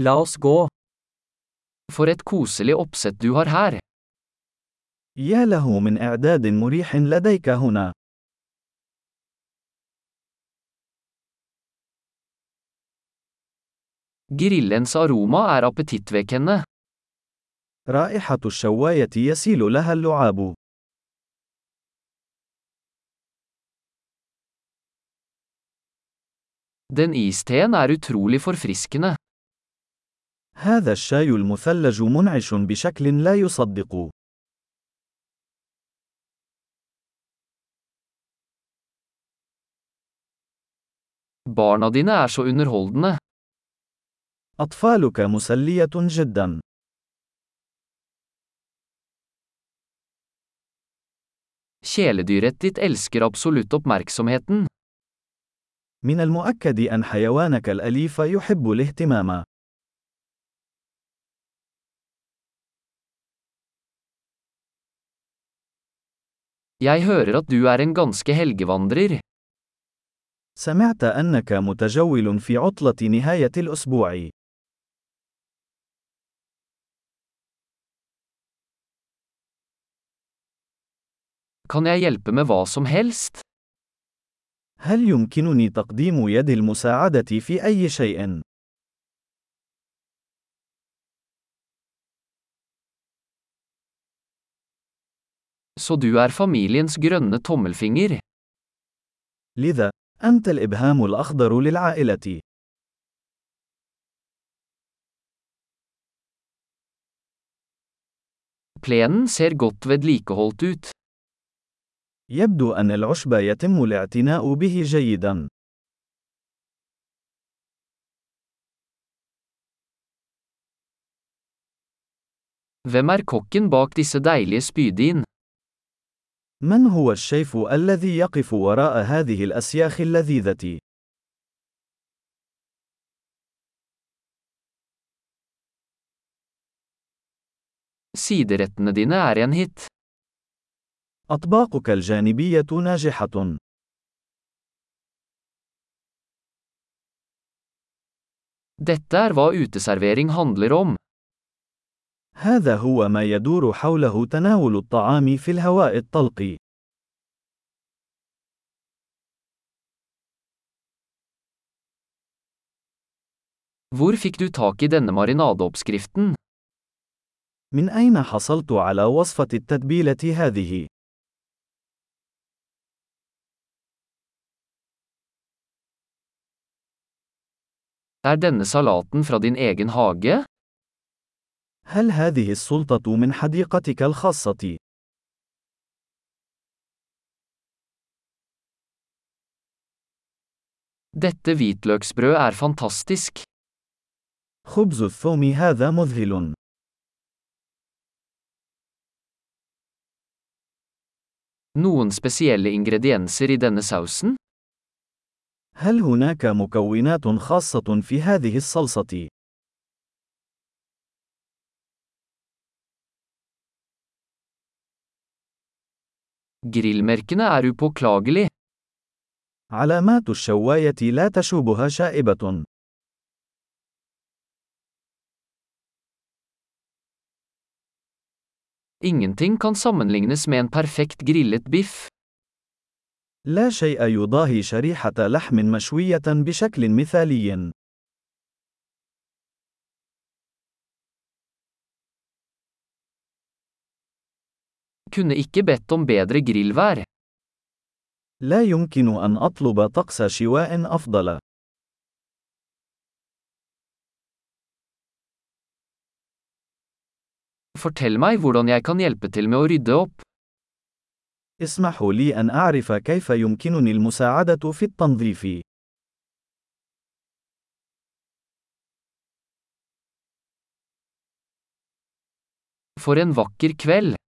La oss gå. For et koselig oppsett du har her. يا له من إعداد مريح لديك هنا. Grillens aroma er appetittvekkende. رائحة الشواية يسيل لها اللعاب. Den isteen er utrolig forfriskende. هذا الشاي المثلج منعش بشكل لا يصدق. Barna dine er så underholdende. أطفالك مسلية جدا. Kjæledyret ditt elsker absolutt oppmerksomheten. من المؤكد أن حيوانك الأليف يحب الاهتمام. Jeg hører at du er en ganske helgevandrer. سمعت أنك متجول في عطلة نهاية الأسبوع. Kan jeg hjelpe med hva som helst? هل يمكنني تقديم يد المساعدة في أي شيء؟ Så du er familiens grønne tommelfinger. لذا، أنت الإبهام الأخضر للعائلة. Plenen ser godt vedlikeholdt ut. يبدو أن العشب يتم الاعتناء به جيدا. Hvem er kokken bak disse deilige spydin? من هو الشيف الذي يقف وراء هذه الأسياخ اللذيذة؟ Siderettene dine er en hit. أطباقك الجانبية ناجحة. Dette er hva uteservering handler om. هذا هو ما يدور حوله تناول الطعام في الهواء الطلق. Hvor fikk du tak i denne marinadeoppskriften? من أين حصلت على وصفة التتبيلة هذه؟ Er denne salaten fra din egen hage? هل هذه السلطة من حديقتك الخاصة؟ Dette hvitløksbrød er fantastisk. خبز الثوم هذا مذهل. Noen spesielle ingredienser i denne sausen? هل هناك مكونات خاصة في هذه الصلصة؟ Grillmerkene er upåklagelig. علامات الشواية لا تشوبها شائبة. Ingenting kan sammenlignes med en perfekt grillet biff. لا شيء يضاهي شريحة لحم مشوية بشكل مثالي. Kunne ikke bedt om bedre grillvær. لا يمكن أن أطلب طقس شواء أفضل. Fortell meg hvordan jeg kan hjelpe til med å rydde opp. اسمحوا لي أن أعرف كيف يمكنني المساعدة في التنظيف. For en vakker kveld.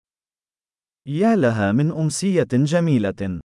يا لها من أمسية جميلة.